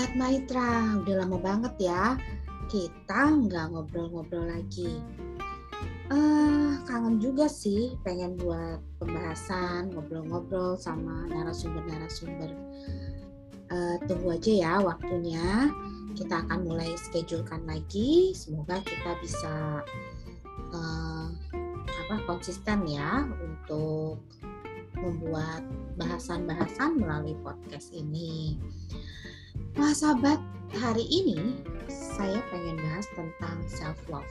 Sobat Maitra, udah lama banget ya kita nggak ngobrol-ngobrol lagi. Uh, kangen juga sih pengen buat pembahasan, ngobrol-ngobrol sama narasumber-narasumber. Uh, tunggu aja ya waktunya. Kita akan mulai schedulekan lagi. Semoga kita bisa uh, apa konsisten ya untuk membuat bahasan-bahasan melalui podcast ini. Wah sahabat, hari ini saya pengen bahas tentang self love.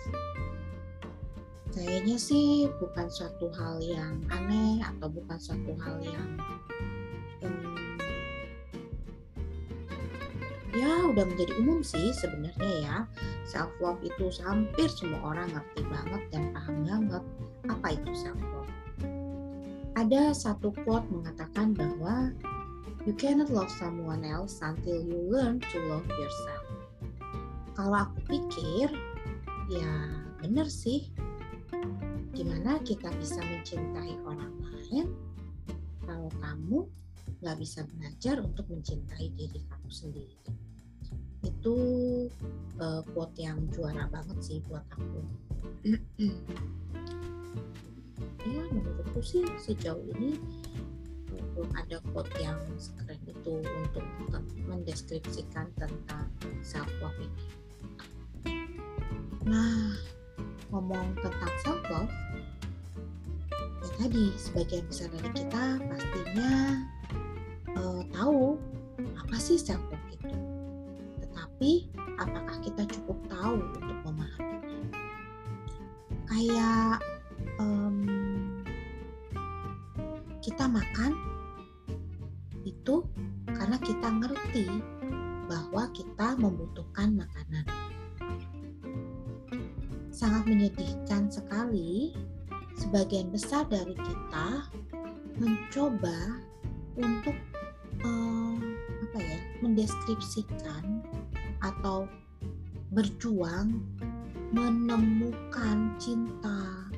Kayaknya sih bukan suatu hal yang aneh atau bukan suatu hal yang hmm, ya udah menjadi umum sih sebenarnya ya. Self love itu hampir semua orang ngerti banget dan paham banget apa itu self love. Ada satu quote mengatakan bahwa You cannot love someone else until you learn to love yourself. Kalau aku pikir, ya bener sih. Gimana kita bisa mencintai orang lain kalau kamu nggak bisa belajar untuk mencintai diri kamu sendiri. Itu uh, quote yang juara banget sih buat aku. ya menurutku sih sejauh ini belum ada quote yang sekeren itu untuk mendeskripsikan tentang self love ini. Nah, ngomong tentang self love, ya tadi sebagian besar dari kita pastinya uh, tahu apa sih self love itu. Tetapi mencoba untuk uh, apa ya, mendeskripsikan atau berjuang menemukan cinta,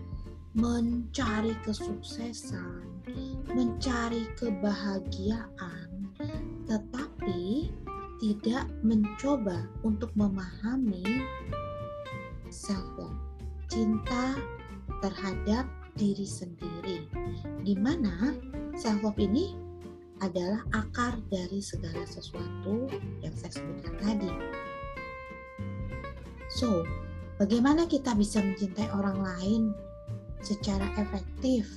mencari kesuksesan, mencari kebahagiaan, tetapi tidak mencoba untuk memahami self love, cinta terhadap diri sendiri, di mana self love ini adalah akar dari segala sesuatu yang saya sebutkan tadi. So, bagaimana kita bisa mencintai orang lain secara efektif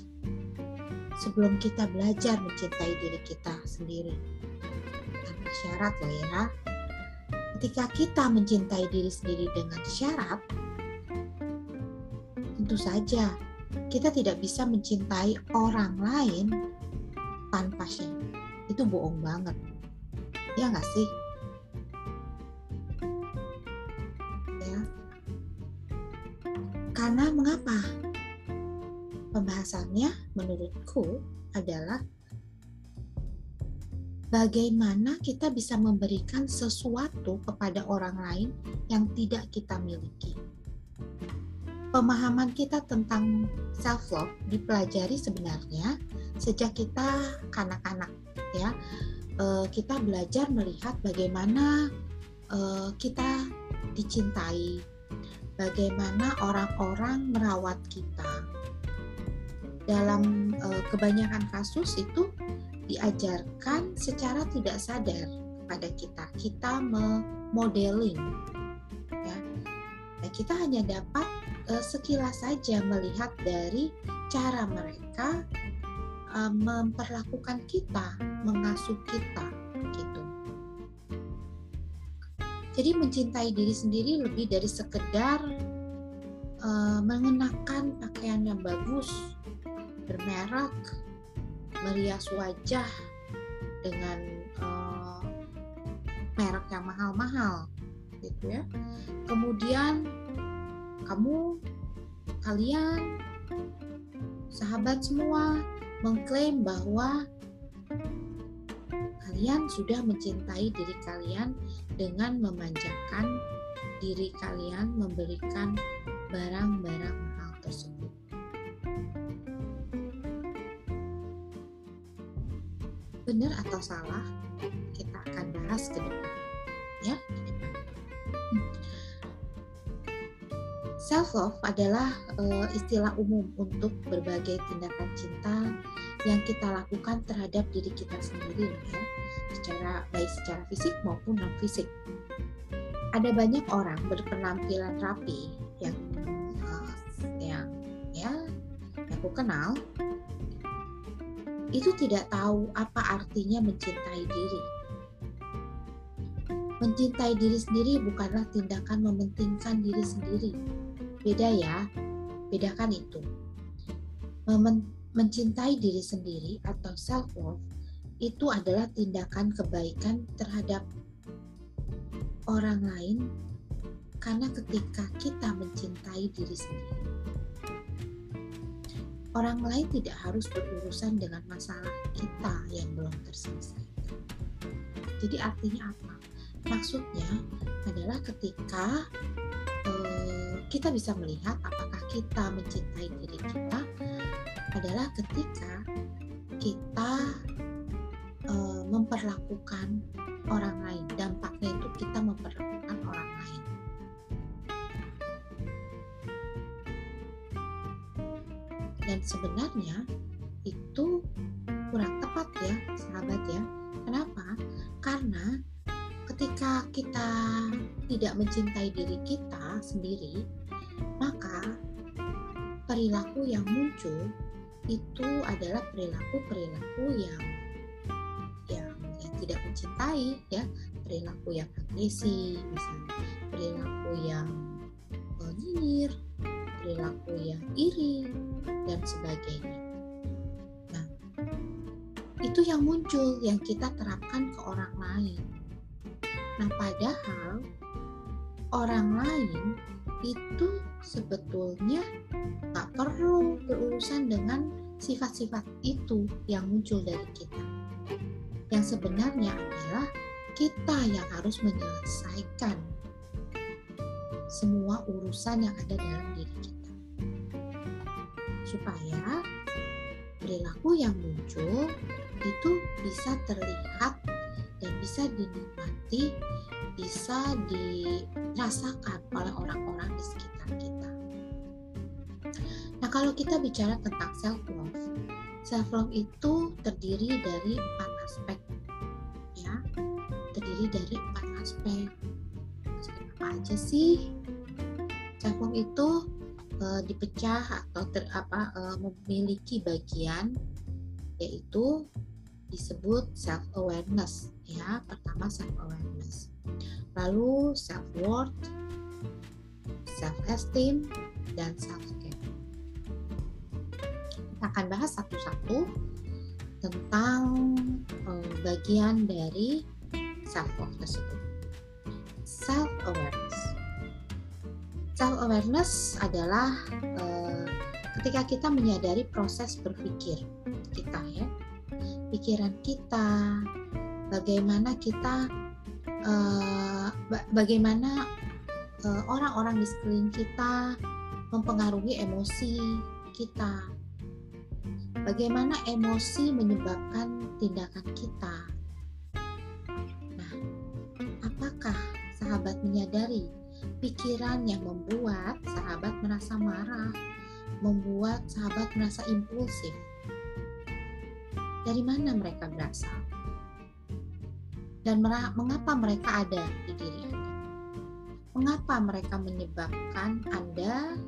sebelum kita belajar mencintai diri kita sendiri. Tanpa syarat loh ya. Ketika kita mencintai diri sendiri dengan syarat, tentu saja kita tidak bisa mencintai orang lain tanpa syarat. Itu bohong banget. Ya nggak sih? Ya. Karena mengapa? Pembahasannya menurutku adalah bagaimana kita bisa memberikan sesuatu kepada orang lain yang tidak kita miliki. Pemahaman kita tentang self love dipelajari sebenarnya sejak kita kanak-kanak ya. E, kita belajar melihat bagaimana e, kita dicintai, bagaimana orang-orang merawat kita, dalam uh, kebanyakan kasus itu diajarkan secara tidak sadar kepada kita. Kita memodeling, ya. Kita hanya dapat sekilas saja melihat dari cara mereka uh, memperlakukan kita, mengasuh kita, gitu. Jadi mencintai diri sendiri lebih dari sekedar uh, mengenakan pakaian yang bagus, bermerek, merias wajah dengan uh, merek yang mahal-mahal, gitu ya. Kemudian kamu, kalian, sahabat semua mengklaim bahwa kalian sudah mencintai diri kalian dengan memanjakan diri kalian memberikan barang-barang mahal tersebut. benar atau salah kita akan bahas ke depan. ya Self love adalah uh, istilah umum untuk berbagai tindakan cinta yang kita lakukan terhadap diri kita sendiri ya, secara baik secara fisik maupun non fisik. Ada banyak orang berpenampilan rapi yang uh, yang ya aku kenal itu tidak tahu apa artinya mencintai diri. Mencintai diri sendiri bukanlah tindakan mementingkan diri sendiri, Beda ya, bedakan itu. Mencintai diri sendiri atau self love itu adalah tindakan kebaikan terhadap orang lain karena ketika kita mencintai diri sendiri orang lain tidak harus berurusan dengan masalah kita yang belum terselesaikan. Jadi artinya apa? Maksudnya adalah ketika kita bisa melihat apakah kita mencintai diri kita adalah ketika kita e, memperlakukan orang lain. Dampaknya itu kita memperlakukan orang lain. Dan sebenarnya itu kurang tepat ya, sahabat ya. Kenapa? Karena ketika kita tidak mencintai diri kita sendiri, maka perilaku yang muncul itu adalah perilaku-perilaku yang yang yang tidak mencintai ya. Perilaku yang agresi misalnya. Perilaku yang nyinyir perilaku yang iri dan sebagainya. Nah itu yang muncul yang kita terapkan ke orang lain. Nah padahal orang lain itu sebetulnya tak perlu berurusan dengan sifat-sifat itu yang muncul dari kita. Yang sebenarnya adalah kita yang harus menyelesaikan semua urusan yang ada dalam diri kita. Supaya perilaku yang muncul itu bisa terlihat dan bisa dinikmati bisa dirasakan oleh orang-orang di sekitar kita. Nah, kalau kita bicara tentang self love, self love itu terdiri dari empat aspek, ya, terdiri dari empat aspek. Apa aja sih? Self love itu e, dipecah atau ter, apa e, memiliki bagian yaitu disebut self awareness ya pertama self awareness lalu self worth, self esteem, dan self care. Kita akan bahas satu-satu tentang um, bagian dari self worth tersebut. Self awareness. Self awareness adalah uh, ketika kita menyadari proses berpikir kita ya, pikiran kita, bagaimana kita uh, bagaimana uh, orang-orang di sekeliling kita mempengaruhi emosi kita. Bagaimana emosi menyebabkan tindakan kita. Nah, apakah sahabat menyadari pikiran yang membuat sahabat merasa marah, membuat sahabat merasa impulsif? Dari mana mereka berasal? Dan mengapa mereka ada di diri Anda. Mengapa mereka menyebabkan Anda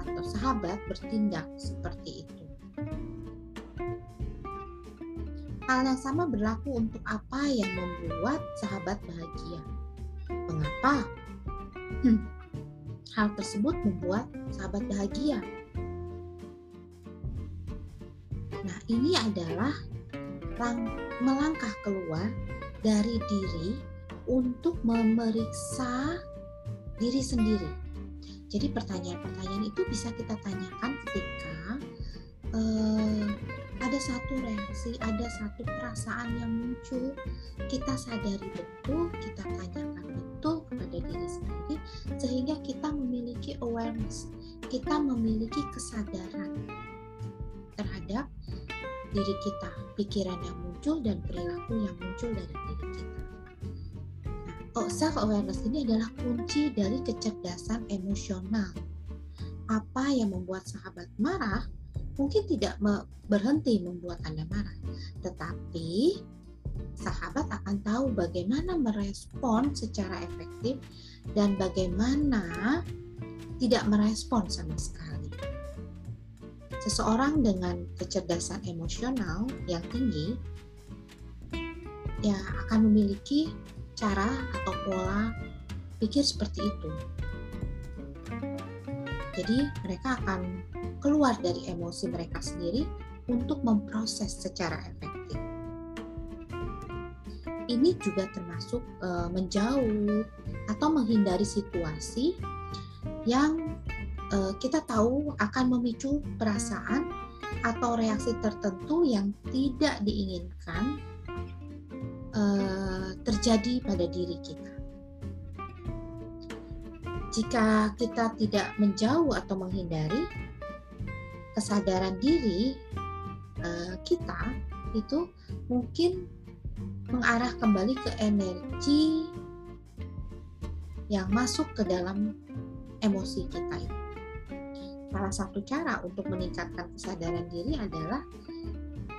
atau sahabat bertindak seperti itu? Hal yang sama berlaku untuk apa yang membuat sahabat bahagia. Mengapa? Hmm, hal tersebut membuat sahabat bahagia. Nah, ini adalah melangkah keluar dari diri untuk memeriksa diri sendiri. Jadi pertanyaan-pertanyaan itu bisa kita tanyakan ketika uh, ada satu reaksi, ada satu perasaan yang muncul, kita sadari betul, kita tanyakan betul kepada diri sendiri, sehingga kita memiliki awareness, kita memiliki kesadaran terhadap diri kita, pikiran yang muncul dan perilaku yang muncul dari diri kita. Oh, self awareness ini adalah kunci dari kecerdasan emosional. Apa yang membuat sahabat marah mungkin tidak berhenti membuat Anda marah, tetapi sahabat akan tahu bagaimana merespon secara efektif dan bagaimana tidak merespon sama sekali. Seseorang dengan kecerdasan emosional yang tinggi ya akan memiliki cara atau pola pikir seperti itu. Jadi mereka akan keluar dari emosi mereka sendiri untuk memproses secara efektif. Ini juga termasuk e, menjauh atau menghindari situasi yang e, kita tahu akan memicu perasaan atau reaksi tertentu yang tidak diinginkan uh, terjadi pada diri kita. Jika kita tidak menjauh atau menghindari, kesadaran diri uh, kita itu mungkin mengarah kembali ke energi yang masuk ke dalam emosi kita itu. Salah satu cara untuk meningkatkan kesadaran diri adalah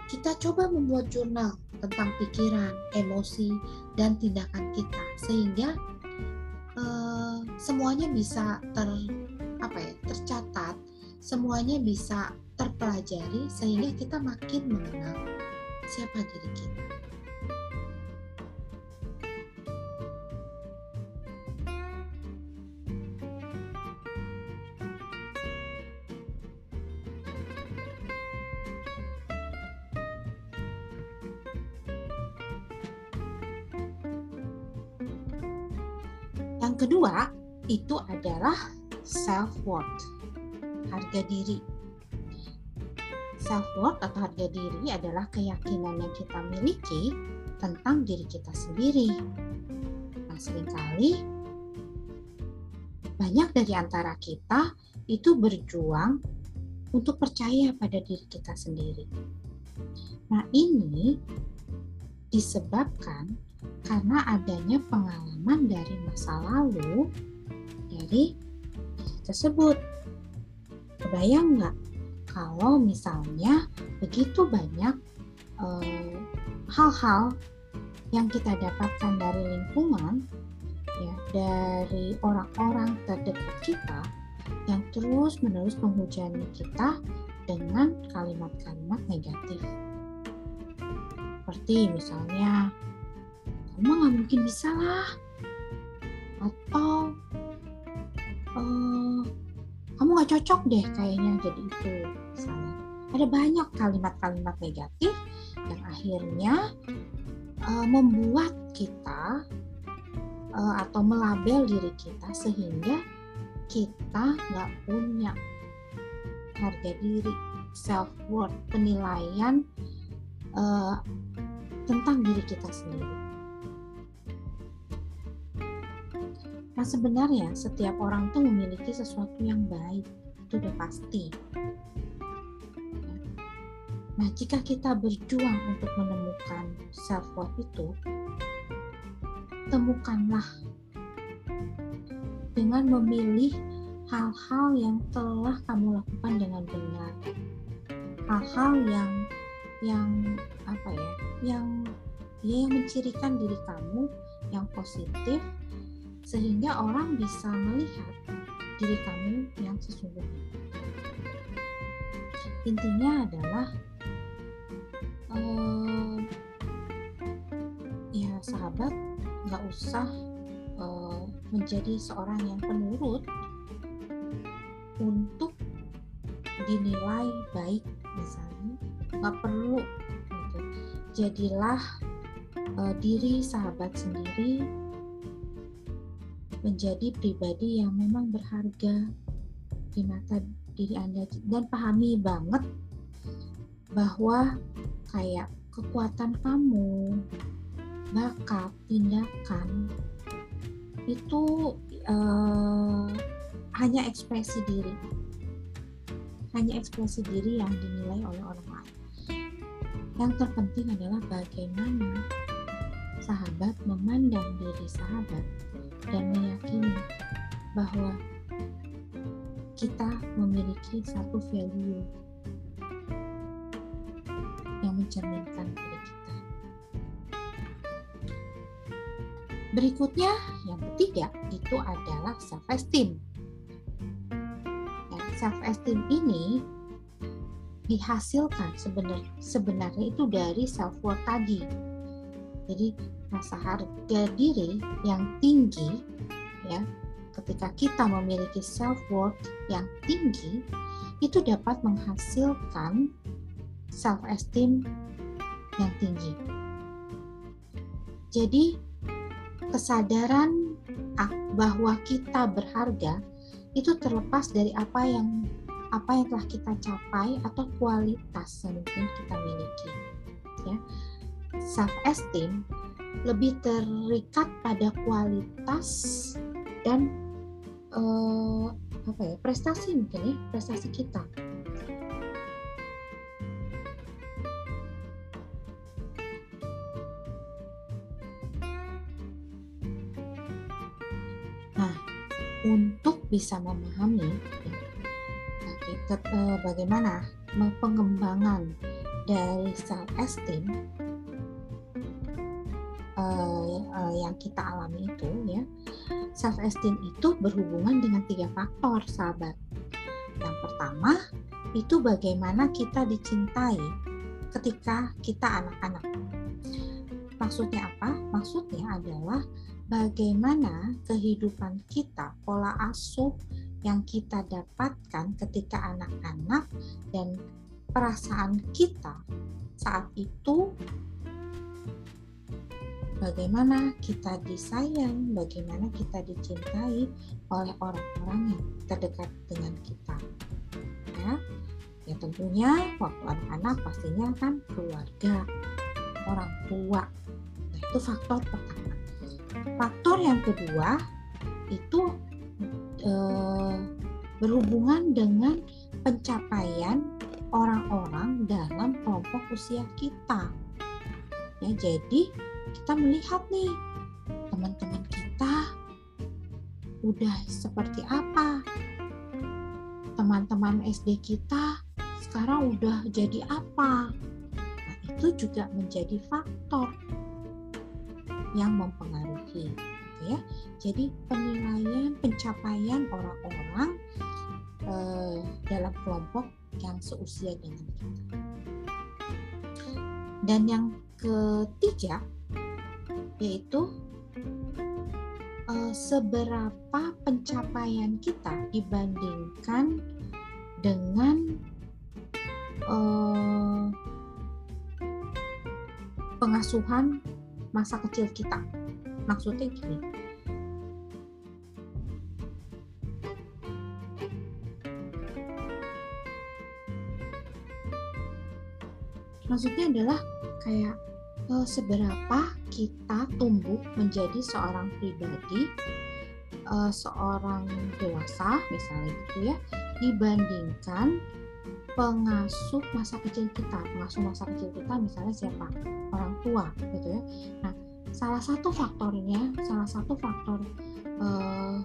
kita coba membuat jurnal tentang pikiran, emosi, dan tindakan kita sehingga uh, semuanya bisa ter apa ya tercatat, semuanya bisa terpelajari sehingga kita makin mengenal siapa diri kita. Self worth, harga diri. Self worth atau harga diri adalah keyakinan yang kita miliki tentang diri kita sendiri. Nah, sering kali banyak dari antara kita itu berjuang untuk percaya pada diri kita sendiri. Nah, ini disebabkan karena adanya pengalaman dari masa lalu dari tersebut. Kebayang nggak kalau misalnya begitu banyak eh, hal-hal yang kita dapatkan dari lingkungan, ya dari orang-orang terdekat kita yang terus-menerus menghujani kita dengan kalimat-kalimat negatif. Seperti misalnya kamu nggak mungkin bisa lah atau uh, kamu nggak cocok deh kayaknya jadi itu misalnya. Ada banyak kalimat-kalimat negatif yang akhirnya uh, membuat kita uh, atau melabel diri kita sehingga kita nggak punya harga diri self worth penilaian uh, tentang diri kita sendiri Nah sebenarnya setiap orang tuh memiliki sesuatu yang baik, itu udah pasti. Nah jika kita berjuang untuk menemukan self worth itu, temukanlah dengan memilih hal-hal yang telah kamu lakukan dengan benar, hal-hal yang yang apa ya, yang ya yang mencirikan diri kamu yang positif sehingga orang bisa melihat diri kamu yang sesungguhnya. Intinya adalah uh, ya sahabat nggak usah uh, menjadi seorang yang penurut untuk dinilai baik misalnya nggak perlu gitu. jadilah uh, diri sahabat sendiri menjadi pribadi yang memang berharga di mata diri Anda dan pahami banget bahwa kayak kekuatan kamu, bakat, tindakan itu uh, hanya ekspresi diri. Hanya ekspresi diri yang dinilai oleh orang lain. Yang terpenting adalah bagaimana sahabat memandang diri sahabat dan meyakini bahwa kita memiliki satu value yang mencerminkan diri kita. Berikutnya, yang ketiga itu adalah self esteem. Ya, self esteem ini dihasilkan sebenarnya sebenarnya itu dari self worth tadi. Jadi rasa harga diri yang tinggi ya ketika kita memiliki self worth yang tinggi itu dapat menghasilkan self esteem yang tinggi. Jadi kesadaran bahwa kita berharga itu terlepas dari apa yang apa yang telah kita capai atau kualitas yang mungkin kita miliki. Ya. Self esteem lebih terikat pada kualitas dan uh, apa ya prestasi mungkin ya prestasi kita. Nah, untuk bisa memahami ya, Eh, bagaimana pengembangan dari self esteem uh, uh, yang kita alami itu ya self esteem itu berhubungan dengan tiga faktor sahabat. Yang pertama itu bagaimana kita dicintai ketika kita anak-anak. Maksudnya apa? Maksudnya adalah bagaimana kehidupan kita pola asuh yang kita dapatkan ketika anak-anak dan perasaan kita saat itu bagaimana kita disayang, bagaimana kita dicintai oleh orang-orang yang terdekat dengan kita. Ya, ya tentunya waktu anak-anak pastinya kan keluarga, orang tua. Nah, itu faktor pertama. Faktor yang kedua itu eh, berhubungan dengan pencapaian orang-orang dalam kelompok usia kita. Ya, jadi kita melihat nih teman-teman kita udah seperti apa. Teman-teman SD kita sekarang udah jadi apa. Nah, itu juga menjadi faktor yang mempengaruhi ya. Jadi penilaian pencapaian orang-orang eh, dalam kelompok yang seusia dengan kita. Dan yang ketiga yaitu eh, seberapa pencapaian kita dibandingkan dengan eh, pengasuhan masa kecil kita. Maksudnya gini. Maksudnya adalah kayak uh, seberapa kita tumbuh menjadi seorang pribadi uh, seorang dewasa misalnya gitu ya dibandingkan pengasuh masa kecil kita pengasuh masa kecil kita misalnya siapa? Orang tua gitu ya. Nah salah satu faktornya salah satu faktor uh,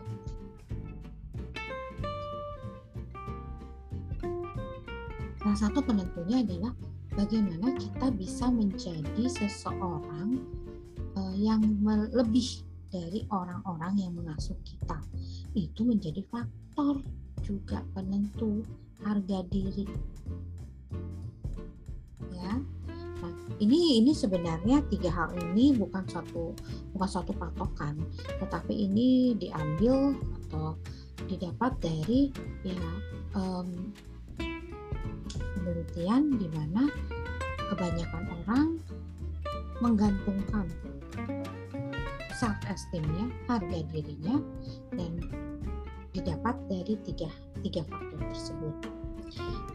salah satu penentunya adalah bagaimana kita bisa menjadi seseorang uh, yang lebih dari orang-orang yang mengasuh kita. Itu menjadi faktor juga penentu harga diri. Ya. Nah, ini ini sebenarnya tiga hal ini bukan suatu bukan suatu patokan, tetapi ini diambil atau didapat dari ya um, penelitian di mana kebanyakan orang menggantungkan self esteemnya, harga dirinya dan didapat dari tiga tiga faktor tersebut.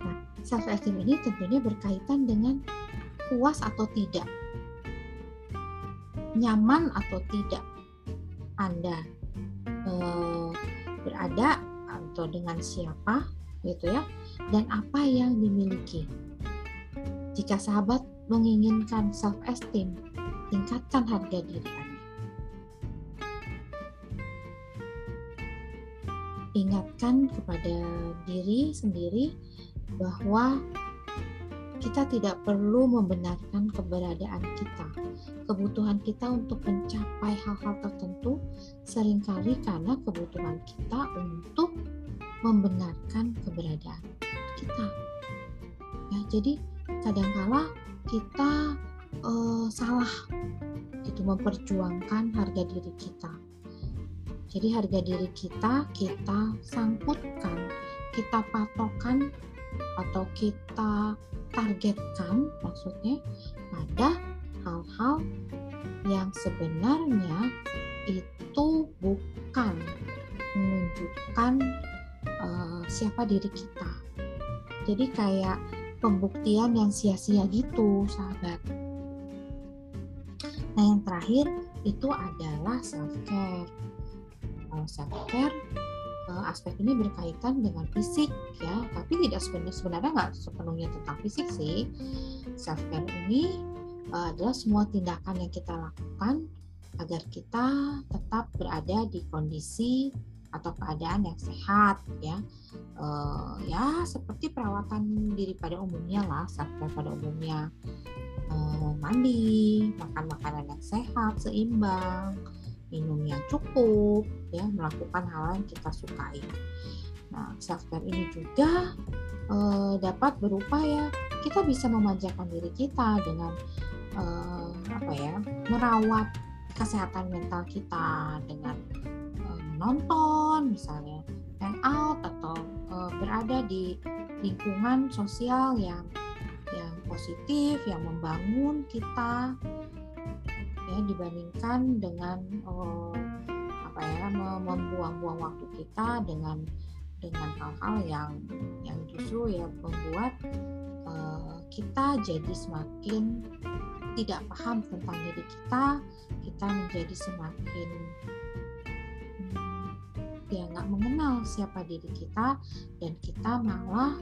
Nah, self esteem ini tentunya berkaitan dengan puas atau tidak, nyaman atau tidak Anda eh, berada atau dengan siapa gitu ya, dan apa yang dimiliki. Jika sahabat menginginkan self esteem tingkatkan harga diri Anda. Ingatkan kepada diri sendiri bahwa kita tidak perlu membenarkan keberadaan kita, kebutuhan kita untuk mencapai hal-hal tertentu sering kali karena kebutuhan kita untuk membenarkan keberadaan kita. Ya, jadi kadangkala kita uh, salah itu memperjuangkan harga diri kita. Jadi harga diri kita kita sangkutkan, kita patokan atau kita targetkan maksudnya pada hal-hal yang sebenarnya itu bukan menunjukkan uh, siapa diri kita. Jadi kayak pembuktian yang sia-sia gitu, sahabat. Nah, yang terakhir itu adalah self care. self care uh, aspek ini berkaitan dengan fisik ya tapi tidak sebenarnya sebenarnya nggak sepenuhnya tentang fisik sih self care ini uh, adalah semua tindakan yang kita lakukan agar kita tetap berada di kondisi atau keadaan yang sehat ya uh, ya seperti perawatan diri pada umumnya lah care pada umumnya uh, mandi makan makanan yang sehat seimbang minum yang cukup, ya melakukan hal yang kita sukai. Nah, self care ini juga e, dapat berupa ya kita bisa memanjakan diri kita dengan e, apa ya merawat kesehatan mental kita dengan e, menonton misalnya out atau e, berada di lingkungan sosial yang yang positif yang membangun kita ya dibandingkan dengan uh, apa ya membuang-buang waktu kita dengan dengan hal-hal yang yang justru ya membuat uh, kita jadi semakin tidak paham tentang diri kita kita menjadi semakin ya nggak mengenal siapa diri kita dan kita malah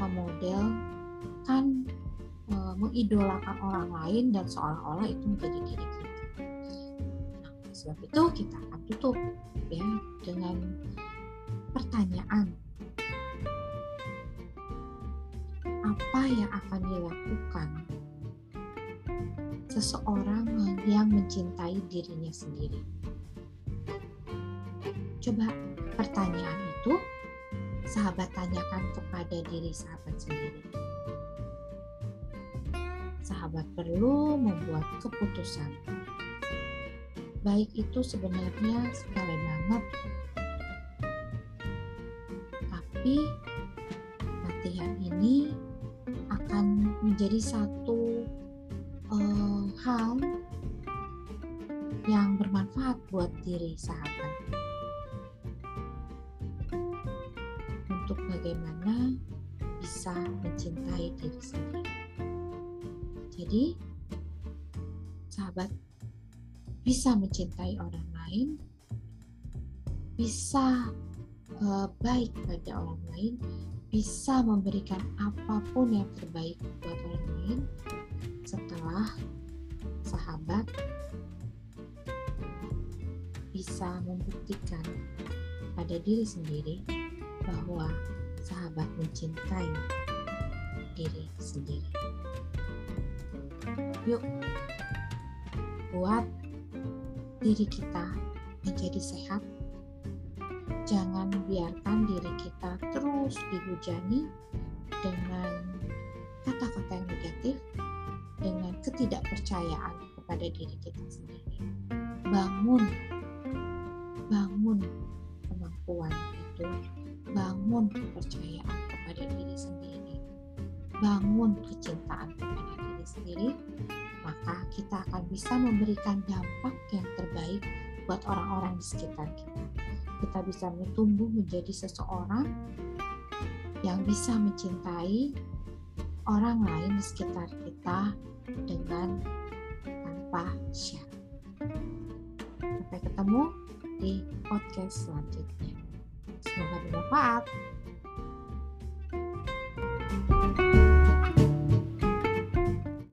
memodelkan uh, mengidolakan orang lain dan seolah-olah itu menjadi diri kita sebab itu kita akan tutup ya dengan pertanyaan apa yang akan dilakukan seseorang yang mencintai dirinya sendiri. Coba pertanyaan itu sahabat tanyakan kepada diri sahabat sendiri. Sahabat perlu membuat keputusan baik itu sebenarnya sepele banget tapi latihan ini akan menjadi satu uh, hal yang bermanfaat buat diri sahabat bagaimana bisa mencintai diri sendiri. Jadi, sahabat bisa mencintai orang lain, bisa uh, baik pada orang lain, bisa memberikan apa pun yang terbaik buat orang lain setelah sahabat bisa membuktikan pada diri sendiri bahwa sahabat mencintai diri sendiri. Yuk, buat diri kita menjadi sehat, jangan biarkan diri kita terus dihujani dengan kata-kata yang negatif, dengan ketidakpercayaan kepada diri kita sendiri. Bangun, bangun kemampuan itu, bangun kepercayaan kepada diri sendiri, bangun kecintaan kepada diri sendiri, maka kita akan bisa memberikan dampak yang terbaik buat orang-orang di sekitar kita. Kita bisa bertumbuh menjadi seseorang yang bisa mencintai orang lain di sekitar kita dengan tanpa syarat. Sampai ketemu di podcast selanjutnya. Semoga bermanfaat.